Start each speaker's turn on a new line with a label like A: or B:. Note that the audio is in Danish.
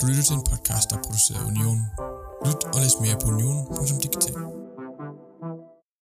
A: Du lytter til en podcast, der er produceret af Union. Lyt og læs mere på union.dk.